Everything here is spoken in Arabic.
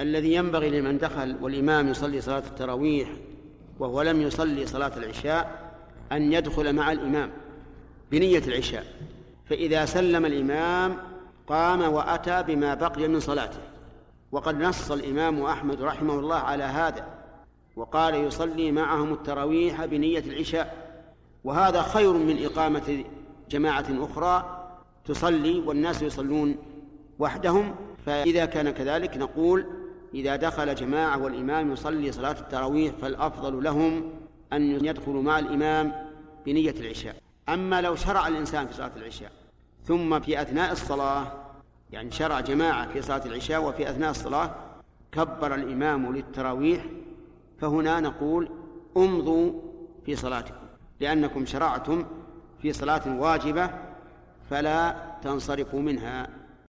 الذي ينبغي لمن دخل والإمام يصلي صلاة التراويح وهو لم يصلي صلاة العشاء أن يدخل مع الإمام بنية العشاء. فإذا سلم الإمام قام وأتى بما بقي من صلاته. وقد نص الإمام أحمد رحمه الله على هذا وقال يصلي معهم التراويح بنية العشاء. وهذا خير من إقامة جماعة أخرى تصلي والناس يصلون وحدهم. فإذا كان كذلك نقول إذا دخل جماعة والإمام يصلي صلاة التراويح فالأفضل لهم أن يدخلوا مع الإمام بنية العشاء. أما لو شرع الإنسان في صلاة العشاء ثم في أثناء الصلاة يعني شرع جماعة في صلاة العشاء وفي أثناء الصلاة كبر الإمام للتراويح فهنا نقول امضوا في صلاتكم لأنكم شرعتم في صلاة واجبة فلا تنصرفوا منها.